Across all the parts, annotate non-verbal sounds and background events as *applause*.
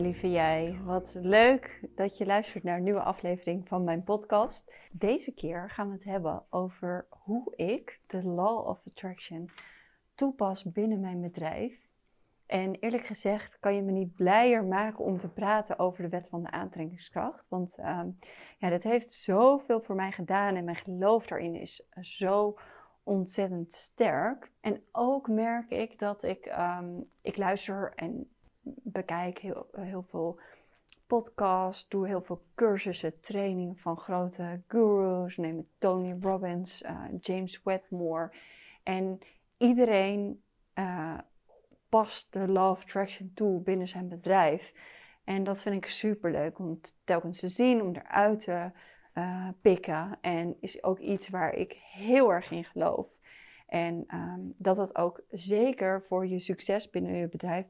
Lieve jij, wat leuk dat je luistert naar een nieuwe aflevering van mijn podcast. Deze keer gaan we het hebben over hoe ik de Law of Attraction toepas binnen mijn bedrijf. En eerlijk gezegd kan je me niet blijer maken om te praten over de wet van de aantrekkingskracht. Want um, ja, dat heeft zoveel voor mij gedaan en mijn geloof daarin is zo ontzettend sterk. En ook merk ik dat ik, um, ik luister en bekijk heel, heel veel podcasts, doe heel veel cursussen, trainingen van grote gurus. Neem Tony Robbins, uh, James Wedmore. En iedereen uh, past de Law of Attraction toe binnen zijn bedrijf. En dat vind ik super leuk om telkens te zien, om eruit te uh, pikken. En is ook iets waar ik heel erg in geloof. En um, dat dat ook zeker voor je succes binnen je bedrijf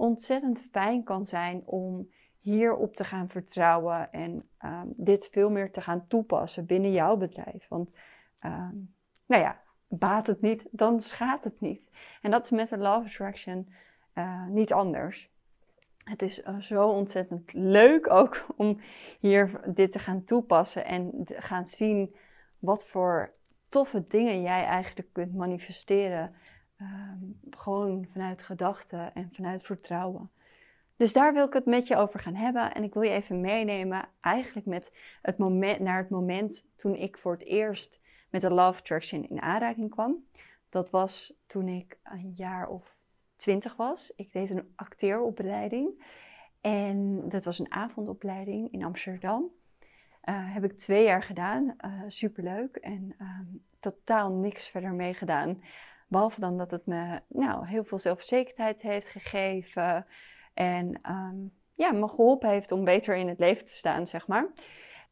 ontzettend fijn kan zijn om hierop te gaan vertrouwen en um, dit veel meer te gaan toepassen binnen jouw bedrijf. Want, um, nou ja, baat het niet, dan schaadt het niet. En dat is met de Love Attraction uh, niet anders. Het is uh, zo ontzettend leuk ook *laughs* om hier dit te gaan toepassen en te gaan zien wat voor toffe dingen jij eigenlijk kunt manifesteren Um, gewoon vanuit gedachten en vanuit vertrouwen. Dus daar wil ik het met je over gaan hebben. En ik wil je even meenemen, eigenlijk met het moment, naar het moment toen ik voor het eerst met de Love Attraction in aanraking kwam. Dat was toen ik een jaar of twintig was. Ik deed een acteeropleiding. En dat was een avondopleiding in Amsterdam. Uh, heb ik twee jaar gedaan. Uh, superleuk. En um, totaal niks verder mee gedaan. Behalve dan dat het me nou, heel veel zelfverzekerdheid heeft gegeven. En um, ja, me geholpen heeft om beter in het leven te staan, zeg maar.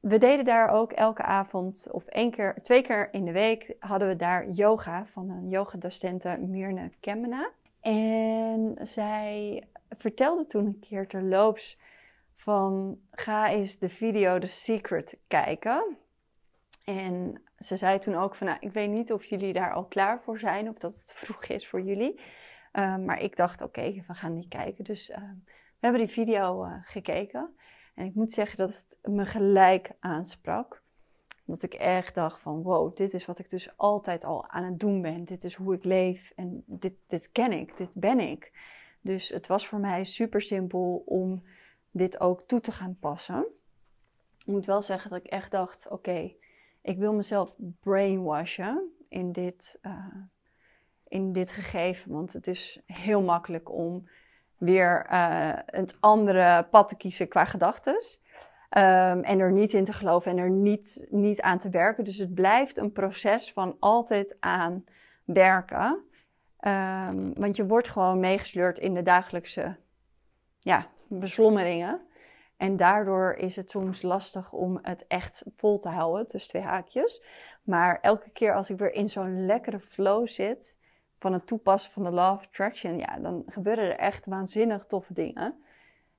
We deden daar ook elke avond, of één keer, twee keer in de week, hadden we daar yoga van een yogadocente Mirne Kemmena. En zij vertelde toen een keer terloops van ga eens de video The Secret kijken. En ze zei toen ook van, nou, ik weet niet of jullie daar al klaar voor zijn of dat het *laughs* vroeg is voor jullie. Uh, maar ik dacht, oké, we gaan die kijken. Dus uh, we hebben die video uh, gekeken. En ik moet zeggen dat het me gelijk aansprak. Dat ik echt dacht van, wow, dit is wat ik dus altijd al aan het doen ben. Dit is hoe ik leef en dit, dit ken ik, dit ben ik. Dus het was voor mij super simpel om dit ook toe te gaan passen. Ik moet wel zeggen dat ik echt dacht, oké, ik wil mezelf brainwashen in dit, uh, in dit gegeven. Want het is heel makkelijk om weer uh, het andere pad te kiezen qua gedachten. Um, en er niet in te geloven en er niet, niet aan te werken. Dus het blijft een proces van altijd aan werken. Um, want je wordt gewoon meegesleurd in de dagelijkse ja, beslommeringen. En daardoor is het soms lastig om het echt vol te houden, tussen twee haakjes. Maar elke keer als ik weer in zo'n lekkere flow zit van het toepassen van de Law of Attraction, ja, dan gebeuren er echt waanzinnig toffe dingen.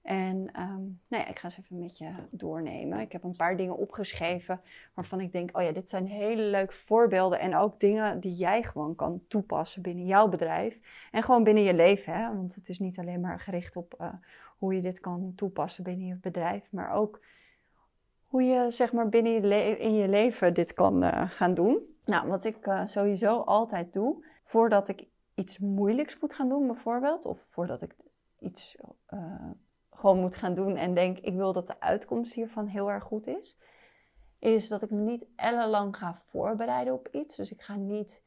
En um, nou ja, ik ga ze even met je doornemen. Ik heb een paar dingen opgeschreven waarvan ik denk, oh ja, dit zijn hele leuke voorbeelden. En ook dingen die jij gewoon kan toepassen binnen jouw bedrijf. En gewoon binnen je leven, hè? want het is niet alleen maar gericht op uh, hoe je dit kan toepassen binnen je bedrijf, maar ook hoe je zeg maar binnen je in je leven dit kan uh, gaan doen. Nou, wat ik uh, sowieso altijd doe, voordat ik iets moeilijks moet gaan doen bijvoorbeeld, of voordat ik iets uh, gewoon moet gaan doen en denk ik wil dat de uitkomst hiervan heel erg goed is, is dat ik me niet ellenlang ga voorbereiden op iets. Dus ik ga niet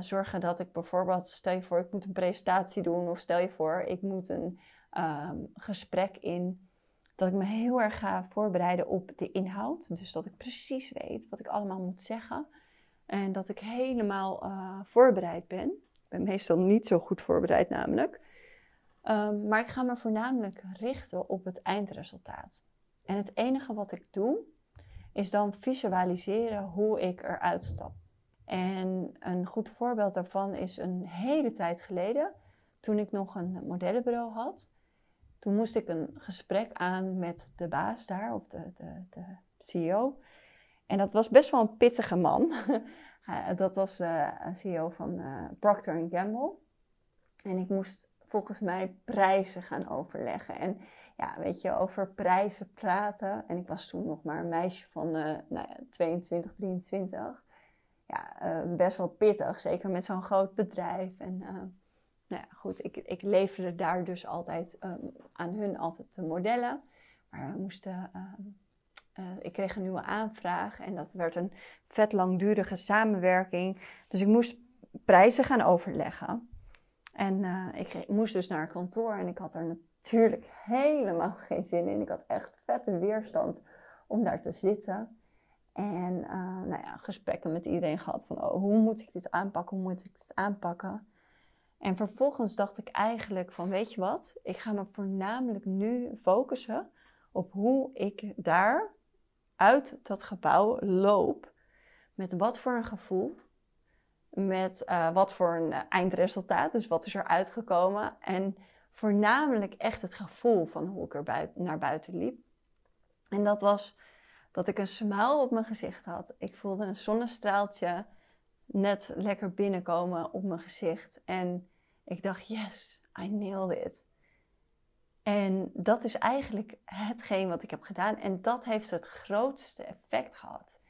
zorgen dat ik bijvoorbeeld, stel je voor ik moet een presentatie doen, of stel je voor ik moet een um, gesprek in dat ik me heel erg ga voorbereiden op de inhoud. Dus dat ik precies weet wat ik allemaal moet zeggen. En dat ik helemaal uh, voorbereid ben. Ik ben meestal niet zo goed voorbereid namelijk. Um, maar ik ga me voornamelijk richten op het eindresultaat. En het enige wat ik doe, is dan visualiseren hoe ik eruit stap. En een goed voorbeeld daarvan is een hele tijd geleden, toen ik nog een modellenbureau had. Toen moest ik een gesprek aan met de baas daar, of de, de, de CEO. En dat was best wel een pittige man. *laughs* dat was de uh, CEO van uh, Procter Gamble. En ik moest volgens mij prijzen gaan overleggen. En ja, weet je, over prijzen praten. En ik was toen nog maar een meisje van uh, nou ja, 22, 23. Ja, best wel pittig, zeker met zo'n groot bedrijf. En nou ja, goed, ik, ik leverde daar dus altijd um, aan hun altijd de modellen. Maar we moesten, ik kreeg een nieuwe aanvraag en dat werd een vet langdurige samenwerking. Dus ik moest prijzen gaan overleggen. En ik moest dus naar kantoor en ik had er natuurlijk helemaal *laughs* geen zin in. Ik had echt vette weerstand om daar te zitten. En uh, nou ja, gesprekken met iedereen gehad van oh, hoe moet ik dit aanpakken, hoe moet ik dit aanpakken. En vervolgens dacht ik eigenlijk van weet je wat, ik ga me voornamelijk nu focussen op hoe ik daar uit dat gebouw loop. Met wat voor een gevoel, met uh, wat voor een eindresultaat, dus wat is er uitgekomen. En voornamelijk echt het gevoel van hoe ik er naar buiten liep. En dat was dat ik een smile op mijn gezicht had. Ik voelde een zonnestraaltje net lekker binnenkomen op mijn gezicht. En ik dacht, yes, I nailed it. En dat is eigenlijk hetgeen wat ik heb gedaan. En dat heeft het grootste effect gehad.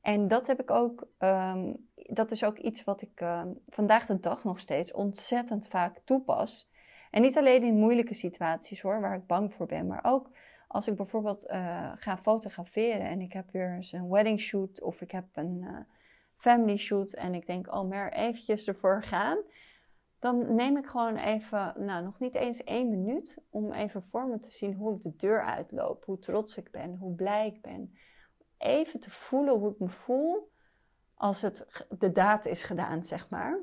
En dat heb ik ook, um, dat is ook iets wat ik um, vandaag de dag nog steeds ontzettend vaak toepas. En niet alleen in moeilijke situaties hoor, waar ik bang voor ben, maar ook als ik bijvoorbeeld uh, ga fotograferen en ik heb weer eens een wedding shoot of ik heb een uh, family shoot en ik denk, oh, maar eventjes ervoor gaan. Dan neem ik gewoon even, nou, nog niet eens één minuut om even voor me te zien hoe ik de deur uitloop, hoe trots ik ben, hoe blij ik ben. Even te voelen hoe ik me voel als het de daad is gedaan, zeg maar.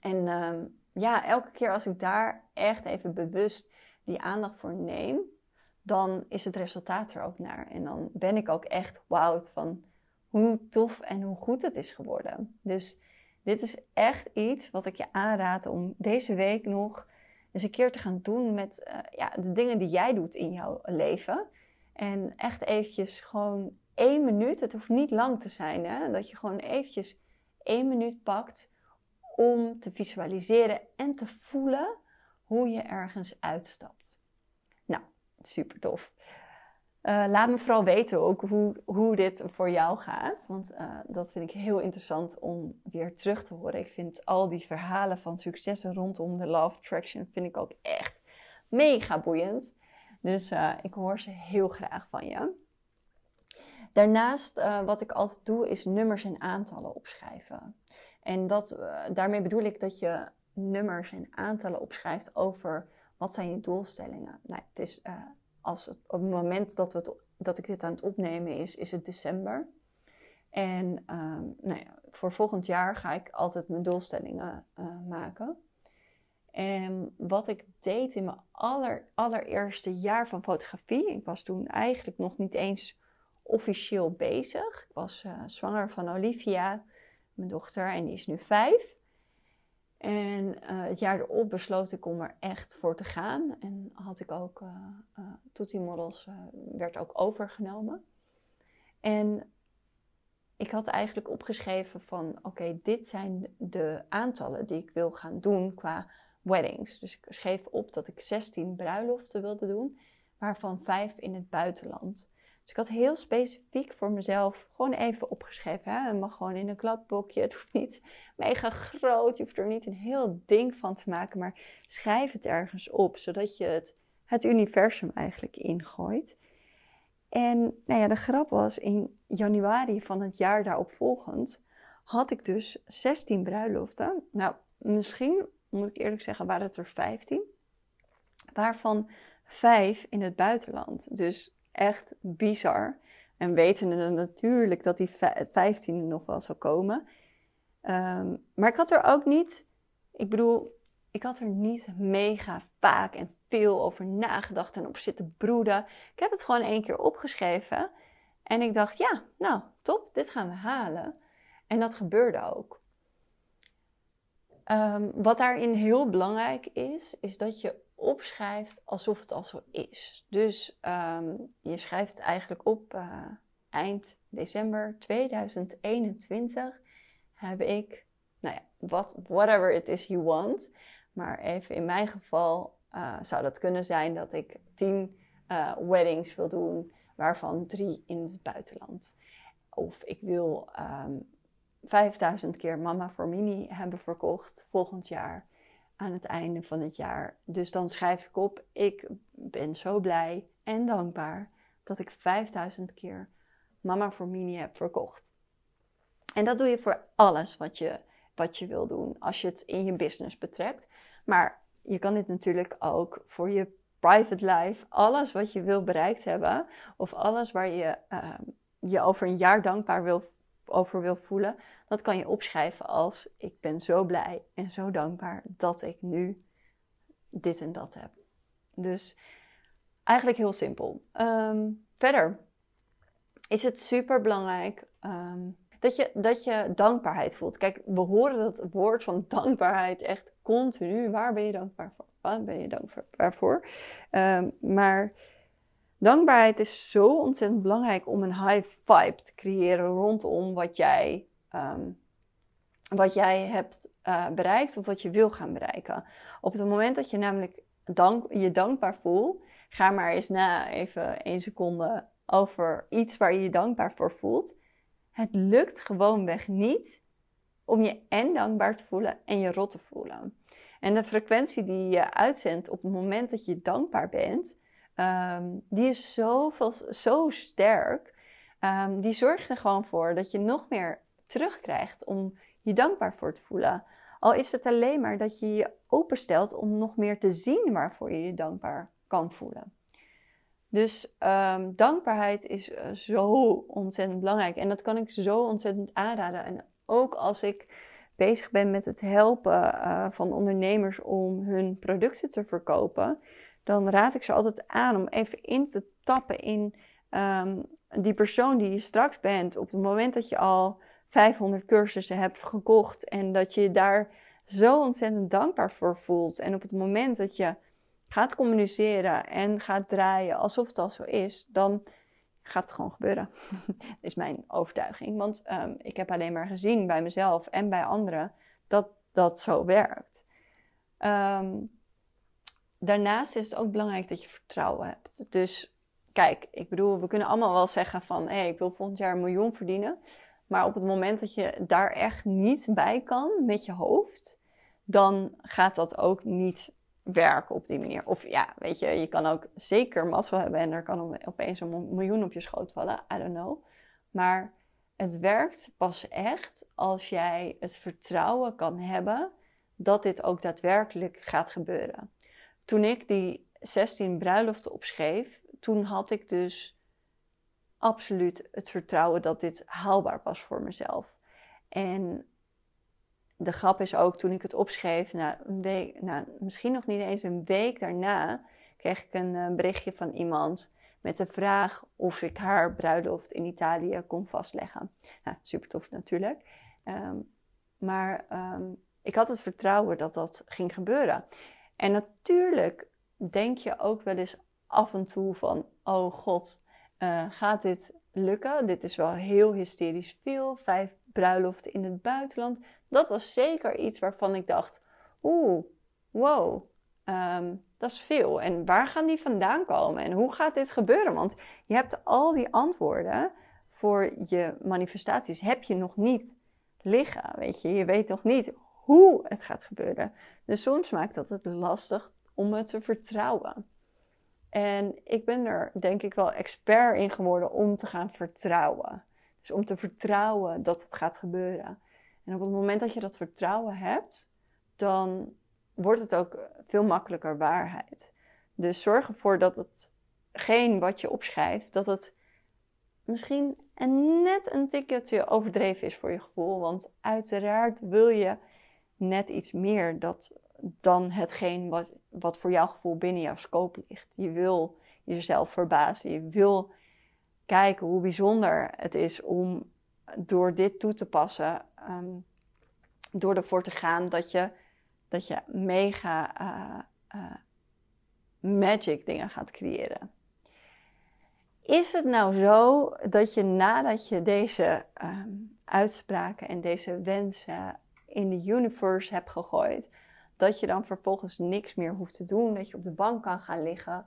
En uh, ja, elke keer als ik daar echt even bewust die aandacht voor neem, dan is het resultaat er ook naar. En dan ben ik ook echt wauw van hoe tof en hoe goed het is geworden. Dus dit is echt iets wat ik je aanraad om deze week nog eens een keer te gaan doen met uh, ja, de dingen die jij doet in jouw leven. En echt eventjes gewoon één minuut, het hoeft niet lang te zijn, hè? dat je gewoon eventjes één minuut pakt om te visualiseren en te voelen hoe je ergens uitstapt. Nou, super tof. Uh, laat me vooral weten ook hoe, hoe dit voor jou gaat. Want uh, dat vind ik heel interessant om weer terug te horen. Ik vind al die verhalen van successen rondom de Love Attraction vind ik ook echt mega boeiend. Dus uh, ik hoor ze heel graag van je. Daarnaast, wat ik altijd doe, is nummers en aantallen opschrijven. En dat, daarmee bedoel ik dat je nummers en aantallen opschrijft over wat zijn je doelstellingen. Nou, het is, als op het moment dat, dat ik dit aan het opnemen is, is het december. En uh, nou voor volgend jaar ga ik altijd mijn doelstellingen uh, maken. En wat ik deed in mijn aller, allereerste jaar van fotografie, ik was toen eigenlijk nog niet eens officieel bezig. Ik was zwanger van Olivia mijn dochter, en die is nu vijf. En uh, het jaar erop besloot ik om er echt voor te gaan. En had ik ook, uh, uh, Toetie Models werd ook overgenomen. En ik had eigenlijk opgeschreven van, oké, dit zijn de aantallen die ik wil gaan doen qua weddings. Dus ik schreef op dat ik 16 bruiloften wilde doen, waarvan vijf in het buitenland. Dus ik had heel specifiek voor mezelf gewoon even opgeschreven. Het mag gewoon in een kladboekje. Het hoeft niet mega groot. Je hoeft er niet een heel ding van te maken. Maar schrijf het ergens op, zodat je het, het universum eigenlijk ingooit. En nou ja, de grap was, in januari van het jaar daarop volgend had ik dus 16 bruiloften. Nou, misschien, moet ik eerlijk zeggen, waren het er 15. Waarvan vijf in het buitenland. Dus echt bizar. En wetende natuurlijk dat die 15 nog wel zou komen. Um, maar ik had er ook niet, ik bedoel, ik had er niet mega vaak en veel over nagedacht en op zitten broeden. Ik heb het gewoon één keer opgeschreven. En ik dacht, ja, nou, top, dit gaan we halen. En dat gebeurde ook. Um, wat daarin heel belangrijk is, is dat je opschrijft alsof het al zo is. Dus um, je schrijft eigenlijk op uh, eind december 2021 heb ik, nou ja, what, whatever it is you want. Maar even in mijn geval uh, zou dat kunnen zijn dat ik tien uh, weddings wil doen, waarvan drie in het buitenland. Of ik wil um, ehm, 5000 keer Mama voor Mini hebben verkocht volgend jaar aan het einde van het jaar. Dus dan schrijf ik op: ik ben zo blij en dankbaar dat ik 5000 keer Mama voor Mini heb verkocht. En dat doe je voor alles wat je, wat je wil doen als je het in je business betrekt. Maar je kan dit natuurlijk ook voor je private life, alles wat je wil bereikt hebben, of alles waar je uh, je over een jaar dankbaar wil, over wil voelen, dat kan je opschrijven als ik ben zo blij en zo dankbaar dat ik nu dit en dat heb. Dus eigenlijk heel simpel. Um, verder is het super belangrijk um, dat, je, dat je dankbaarheid voelt. Kijk, we horen dat woord van dankbaarheid echt continu. Waar ben je dankbaar voor? Waar ben je dankbaar voor? Um, maar dankbaarheid is zo ontzettend belangrijk om een high vibe te creëren rondom wat jij, um, wat jij hebt uh, bereikt of wat je wil gaan bereiken. Op het moment dat je namelijk dank, je dankbaar voelt, ga maar eens na even één seconde over iets waar je je dankbaar voor voelt. Het lukt gewoonweg niet om je en dankbaar te voelen en je rot te voelen. En de frequentie die je uitzendt op het moment dat je dankbaar bent, um, die is zoveel, zo sterk. Um, die zorgt er gewoon voor dat je nog meer terugkrijgt om je dankbaar voor te voelen. Al is het alleen maar dat je je openstelt om nog meer te zien waarvoor je je dankbaar kan voelen. Dus um, dankbaarheid is uh, zo ontzettend belangrijk. En dat kan ik zo ontzettend aanraden. En ook als ik bezig ben met het helpen uh, van ondernemers om hun producten te verkopen, dan raad ik ze altijd aan om even in te tappen in um, die persoon die je straks bent. Op het moment dat je al 500 cursussen hebt gekocht en dat je daar zo ontzettend dankbaar voor voelt. En op het moment dat je gaat communiceren en gaat draaien alsof het al zo is, dan gaat het gewoon gebeuren. *laughs* is mijn overtuiging. Want um, ik heb alleen maar gezien bij mezelf en bij anderen dat dat zo werkt. Um, daarnaast is het ook belangrijk dat je vertrouwen hebt. Dus kijk, ik bedoel, we kunnen allemaal wel zeggen van hé, hey, ik wil volgend jaar een miljoen verdienen. Maar op het moment dat je daar echt niet bij kan met je hoofd, dan gaat dat ook niet werken op die manier. Of ja, weet je, je kan ook zeker mazzel hebben en er kan opeens een miljoen op je schoot vallen. I don't know. Maar het werkt pas echt als jij het vertrouwen kan hebben dat dit ook daadwerkelijk gaat gebeuren. Toen ik die 16 bruiloften opschreef, toen had ik dus absoluut het vertrouwen dat dit haalbaar was voor mezelf. En de grap is ook, toen ik het opschreef, nou, misschien nog niet eens een week daarna, kreeg ik een uh, berichtje van iemand met de vraag of ik haar bruiloft in Italië kon vastleggen. Nou, super tof natuurlijk. Um, maar um, ik had het vertrouwen dat dat ging gebeuren. En natuurlijk denk je ook wel eens af en toe van, oh god, uh, gaat dit lukken? Dit is wel heel hysterisch veel. Vijf bruiloften in het buitenland. Dat was zeker iets waarvan ik dacht: oeh, wow, um, dat is veel. En waar gaan die vandaan komen? En hoe gaat dit gebeuren? Want je hebt al die antwoorden voor je manifestaties, heb je nog niet liggen. Weet je, je weet nog niet hoe het gaat gebeuren. Dus soms maakt dat het lastig om het te vertrouwen. En ik ben er denk ik wel expert in geworden om te gaan vertrouwen. Dus om te vertrouwen dat het gaat gebeuren. En op het moment dat je dat vertrouwen hebt, dan wordt het ook veel makkelijker waarheid. Dus zorg ervoor dat hetgeen wat je opschrijft, dat het misschien net een tikje overdreven is voor je gevoel. Want uiteraard wil je net iets meer dat, dan hetgeen wat, wat voor jouw gevoel binnen jouw scope ligt. Je wil jezelf verbazen. Je wil kijken hoe bijzonder het is om door dit toe te passen, um, door ervoor te gaan dat je, dat je mega uh, uh, magic dingen gaat creëren. Is het nou zo dat je nadat je deze um, uitspraken en deze wensen in de universe hebt gegooid, dat je dan vervolgens niks meer hoeft te doen. Dat je op de bank kan gaan liggen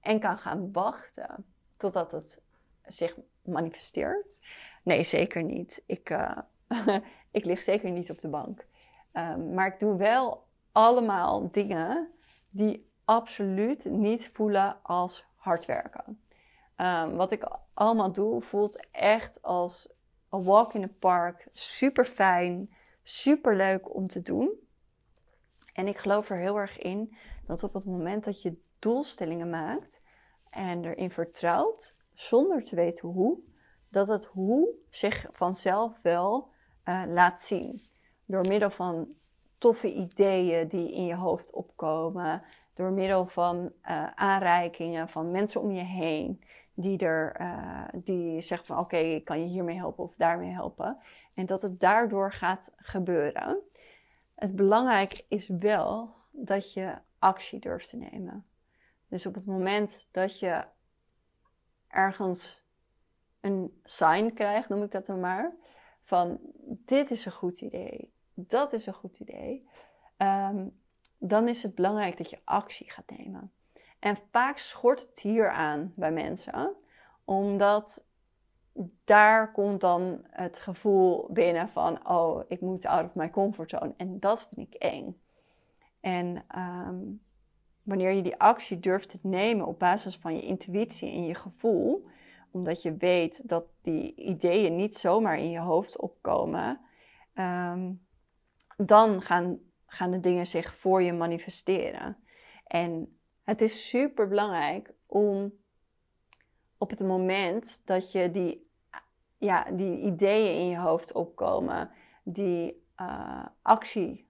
en kan gaan wachten totdat het zich manifesteert. Nee, zeker niet. Ik, uh, *laughs* ik lig zeker niet op de bank. Um, maar ik doe wel allemaal dingen die absoluut niet voelen als hard werken. Um, wat ik allemaal doe, voelt echt als een walk in the park. Super fijn, super leuk om te doen. En ik geloof er heel erg in dat op het moment dat je doelstellingen maakt en erin vertrouwt, zonder te weten hoe, dat het hoe zich vanzelf wel uh, laat zien. Door middel van toffe ideeën die in je hoofd opkomen, door middel van uh, aanreikingen van mensen om je heen die, er, uh, die zeggen van oké, ik kan je hiermee helpen of daarmee helpen. En dat het daardoor gaat gebeuren. Het belangrijk is wel dat je actie durft te nemen. Dus op het moment dat je ergens een sign krijgt, noem ik dat dan maar, van dit is een goed idee, dat is een goed idee, um, dan is het belangrijk dat je actie gaat nemen. En vaak schort het hier aan bij mensen, omdat daar komt dan het gevoel binnen van, oh, ik moet out of my comfort zone. En dat vind ik eng. En um, wanneer je die actie durft te nemen op basis van je intuïtie en je gevoel, omdat je weet dat die ideeën niet zomaar in je hoofd opkomen, um, dan gaan, gaan de dingen zich voor je manifesteren. En het is super belangrijk om op het moment dat je die, ja, die ideeën in je hoofd opkomen, die uh, actie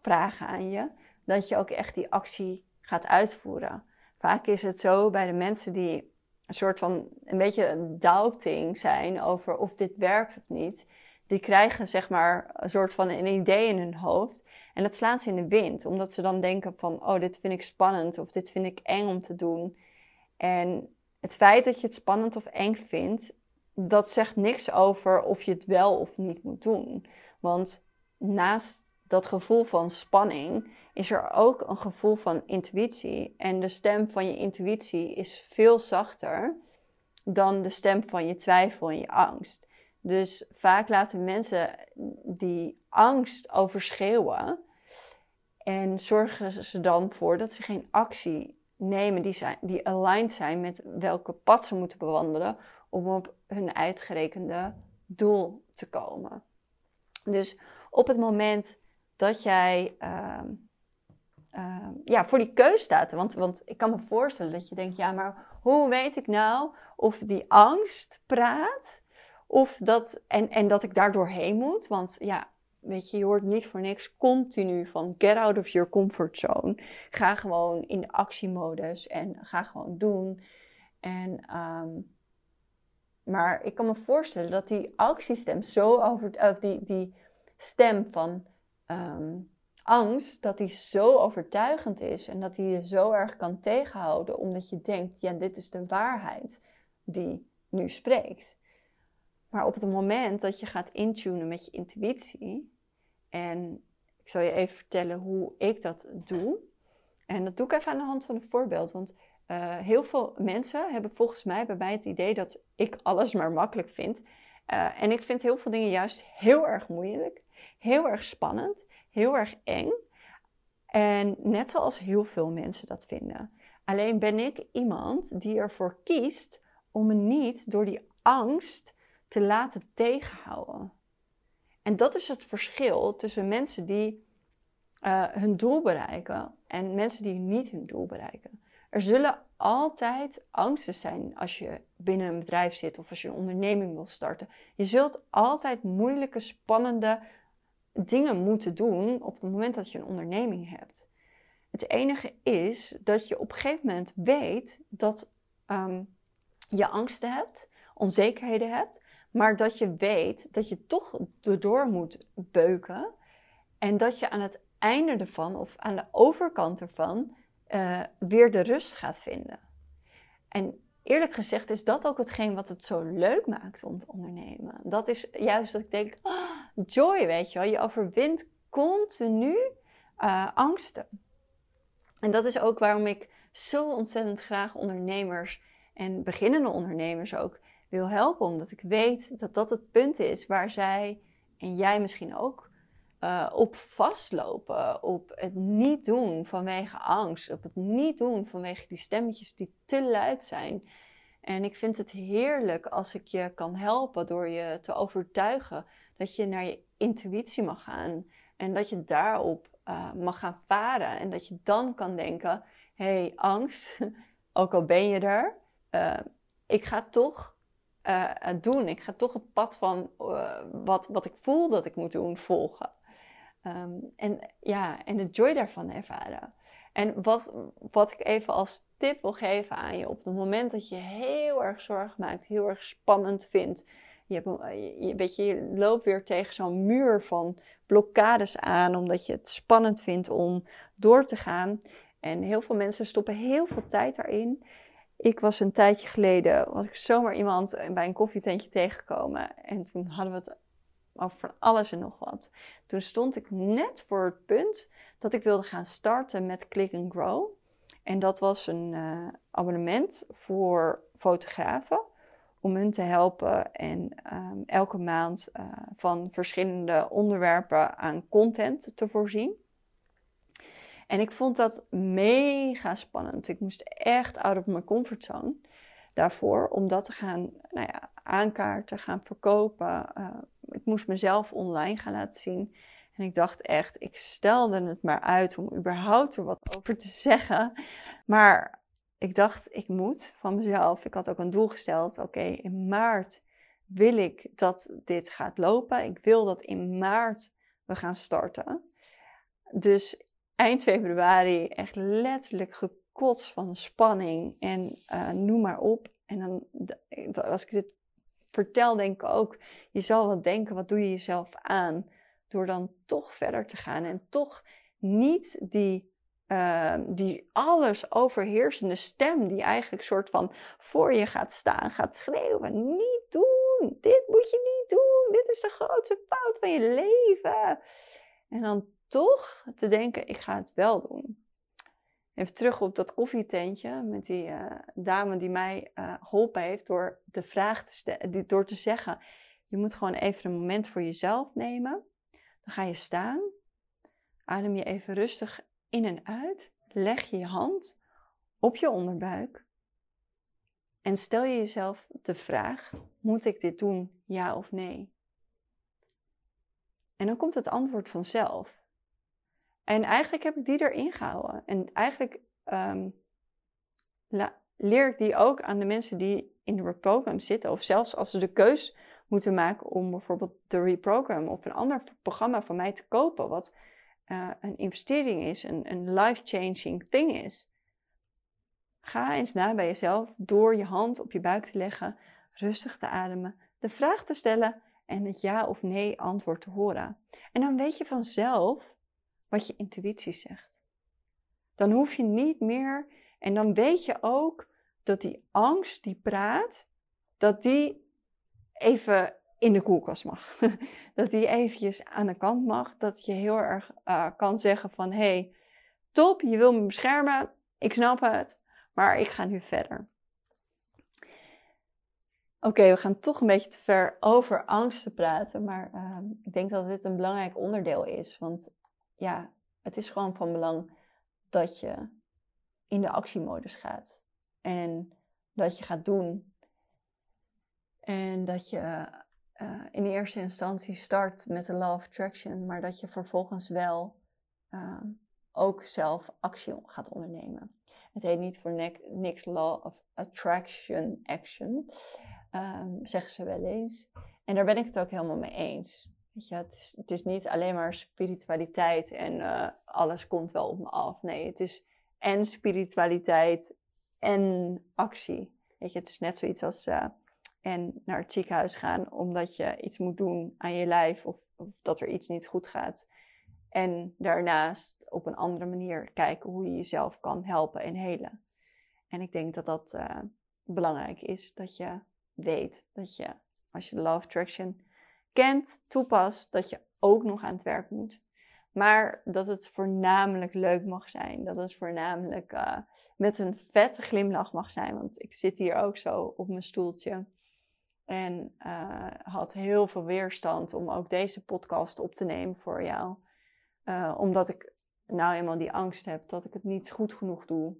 vragen aan je, dat je ook echt die actie gaat uitvoeren. Vaak is het zo bij de mensen die een soort van een beetje doubting zijn over of dit werkt of niet. Die krijgen zeg maar een soort van een idee in hun hoofd. En dat slaan ze in de wind. Omdat ze dan denken van, oh, dit vind ik spannend of dit vind ik eng om te doen. En het feit dat je het spannend of eng vindt, dat zegt niks over of je het wel of niet moet doen. Want naast dat gevoel van spanning is er ook een gevoel van intuïtie. En de stem van je intuïtie is veel zachter dan de stem van je twijfel en je angst. Dus vaak laten mensen die angst overschreeuwen en zorgen ze dan voor dat ze geen actie nemen die, zijn, die aligned zijn met welke pad ze moeten bewandelen om op hun uitgerekende doel te komen. Dus op het moment dat jij uh, uh, ja, voor die keus staat. Want, want ik kan me voorstellen dat je denkt, ja, maar hoe weet ik nou of die angst praat? Of dat, en, en dat ik daar doorheen moet? Want ja, weet je, je hoort niet voor niks continu van get out of your comfort zone. Ga gewoon in de actiemodus en ga gewoon doen. En, um, maar ik kan me voorstellen dat die actiestem zo over, of die, die stem van um, angst, dat die zo overtuigend is en dat die je zo erg kan tegenhouden, omdat je denkt, ja, dit is de waarheid die nu spreekt. Maar op het moment dat je gaat intunen met je intuïtie, en ik zal je even vertellen hoe ik dat doe. En dat doe ik even aan de hand van een voorbeeld. Want uh, heel veel mensen hebben volgens mij bij mij het idee dat ik alles maar makkelijk vind. Uh, en ik vind heel veel dingen juist heel erg moeilijk, heel erg spannend heel erg eng. En net zoals heel veel mensen dat vinden. Alleen ben ik iemand die ervoor kiest om me niet door die angst te laten tegenhouden. En dat is het verschil tussen mensen die uh, hun doel bereiken en mensen die niet hun doel bereiken. Er zullen altijd angsten zijn als je binnen een bedrijf zit of als je een onderneming wil starten. Je zult altijd moeilijke, spannende, dingen moeten doen op het moment dat je een onderneming hebt. Het enige is dat je op een gegeven moment weet dat um, je angsten hebt, onzekerheden hebt, maar dat je weet dat je toch erdoor moet beuken en dat je aan het einde ervan of aan de overkant ervan uh, weer de rust gaat vinden. En eerlijk gezegd is dat ook hetgeen wat het zo leuk maakt om te ondernemen. Dat is juist dat ik denk, oh, joy, weet je wel. Je overwint continu uh, angsten. En dat is ook waarom ik zo ontzettend graag ondernemers en beginnende ondernemers ook wil helpen. Omdat ik weet dat dat het punt is waar zij en jij misschien ook uh, op vastlopen. Op het niet doen vanwege angst. Op het niet doen vanwege die stemmetjes die te luid zijn. En ik vind het heerlijk als ik je kan helpen door je te overtuigen dat je naar je intuïtie mag gaan. En dat je daarop uh, mag gaan varen. En dat je dan kan denken: hé, hey, angst, *laughs* ook al ben je er, uh, ik ga toch uh, doen. Ik ga toch het pad van wat, wat ik voel dat ik moet doen volgen. Um, en ja, en de joy daarvan ervaren. En wat, wat ik even als tip wil geven aan je op het moment dat je heel erg zorg maakt, heel erg spannend vindt. Je, weet je loopt weer tegen zo'n muur van blokkades aan, omdat je het spannend vindt om door te gaan. En heel veel mensen stoppen heel veel tijd daarin. Ik was een tijdje geleden, was ik zomaar iemand bij een koffietentje tegengekomen. En toen hadden we het over van alles en nog wat. Toen stond ik net voor het punt dat ik wilde gaan starten met Click and Grow. En dat was een uh, abonnement voor fotografen om hun te helpen en um, elke maand uh, van verschillende onderwerpen aan content te voorzien. En ik vond dat mega spannend. Ik moest echt out of my comfortzone daarvoor om dat te gaan nou ja, aankaarten, gaan verkopen. Uh, ik moest mezelf online gaan laten zien. En ik dacht echt, ik stelde het maar uit om überhaupt er wat over te zeggen. Maar ik dacht, ik moet van mezelf. Ik had ook een doel gesteld. Oké, in maart wil ik dat dit gaat lopen. Ik wil dat in maart we gaan starten. Dus eind februari echt letterlijk gekotst van spanning en uh, noem maar op. En dan, als ik dit vertel, denk ik ook, je zal wel denken, wat doe je jezelf aan? Door dan toch verder te gaan en toch niet die, uh, die alles overheersende stem, die eigenlijk soort van voor je gaat staan, gaat schreeuwen: niet doen, dit moet je niet doen, dit is de grootste fout van je leven. En dan toch te denken: ik ga het wel doen. Even terug op dat koffietentje met die uh, dame die mij uh, geholpen heeft door de vraag te stellen, door te zeggen: je moet gewoon even een moment voor jezelf nemen. Dan ga je staan, adem je even rustig in en uit, leg je je hand op je onderbuik en stel je jezelf de vraag: moet ik dit doen, ja of nee? En dan komt het antwoord vanzelf. En eigenlijk heb ik die erin gehouden. En eigenlijk um, leer ik die ook aan de mensen die in de reprogram zitten. Of zelfs als ze de keus moeten maken om bijvoorbeeld de reprogram of een ander programma van mij te kopen. Wat uh, een investering is, een, een life-changing thing is. Ga eens na bij jezelf door je hand op je buik te leggen, rustig te ademen, de vraag te stellen en het ja of nee antwoord te horen. En dan weet je vanzelf wat je intuïtie zegt. Dan hoef je niet meer, en dan weet je ook dat die angst die praat, dat die even in de koelkast mag. *laughs* dat die eventjes aan de kant mag. Dat je heel erg uh, kan zeggen van, hey, top, je wil me beschermen, ik snap het, maar ik ga nu verder. Oké, we gaan toch een beetje te ver over angst te praten, maar uh, ik denk dat dit een belangrijk onderdeel is. Want ja, het is gewoon van belang dat je in de actiemodus gaat. En dat je gaat doen. En dat je uh, in eerste instantie start met de law of attraction, maar dat je vervolgens wel uh, ook zelf actie gaat ondernemen. Het heet niet voor niks law of attraction action, um, zeggen ze wel eens. En daar ben ik het ook helemaal mee eens. Weet je, het, is, niet alleen maar spiritualiteit en uh, alles komt wel op me af. Nee, het is en spiritualiteit en actie. Weet je, het is net zoiets als uh, en naar het ziekenhuis gaan omdat je iets moet doen aan je lijf of, of, dat er iets niet goed gaat. En daarnaast op een andere manier kijken hoe je jezelf kan helpen en helen. En ik denk dat dat uh, belangrijk is, dat je weet dat je, als je de Love Attraction kent, toepast, dat je ook nog aan het werk moet. Maar dat het voornamelijk leuk mag zijn. Dat het voornamelijk uh, met een vette glimlach mag zijn. Want ik zit hier ook zo op mijn stoeltje. En uh, had heel veel weerstand om ook deze podcast op te nemen voor jou. Uh, omdat ik nou eenmaal die angst heb dat ik het niet goed genoeg doe.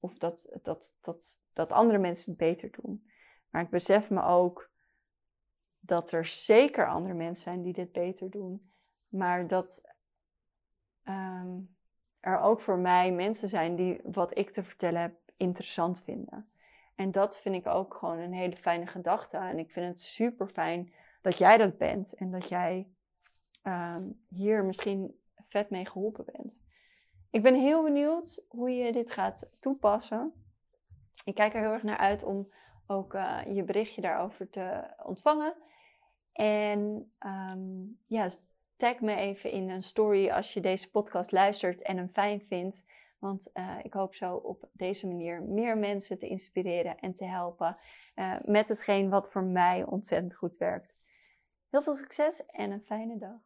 Of dat, dat, dat, dat andere mensen het beter doen. Maar ik besef me ook dat er zeker andere mensen zijn die dit beter doen. Maar dat um, er ook voor mij mensen zijn die wat ik te vertellen heb interessant vinden. En dat vind ik ook gewoon een hele fijne gedachte. En ik vind het super fijn dat jij dat bent en dat jij um, hier misschien vet mee geholpen bent. Ik ben heel benieuwd hoe je dit gaat toepassen. Ik kijk er heel erg naar uit om ook uh, je berichtje daarover te ontvangen. En um, ja, tag me even in een story als je deze podcast luistert en hem fijn vindt. Want uh, ik hoop zo op deze manier meer mensen te inspireren en te helpen uh, met hetgeen wat voor mij ontzettend goed werkt. Heel veel succes en een fijne dag.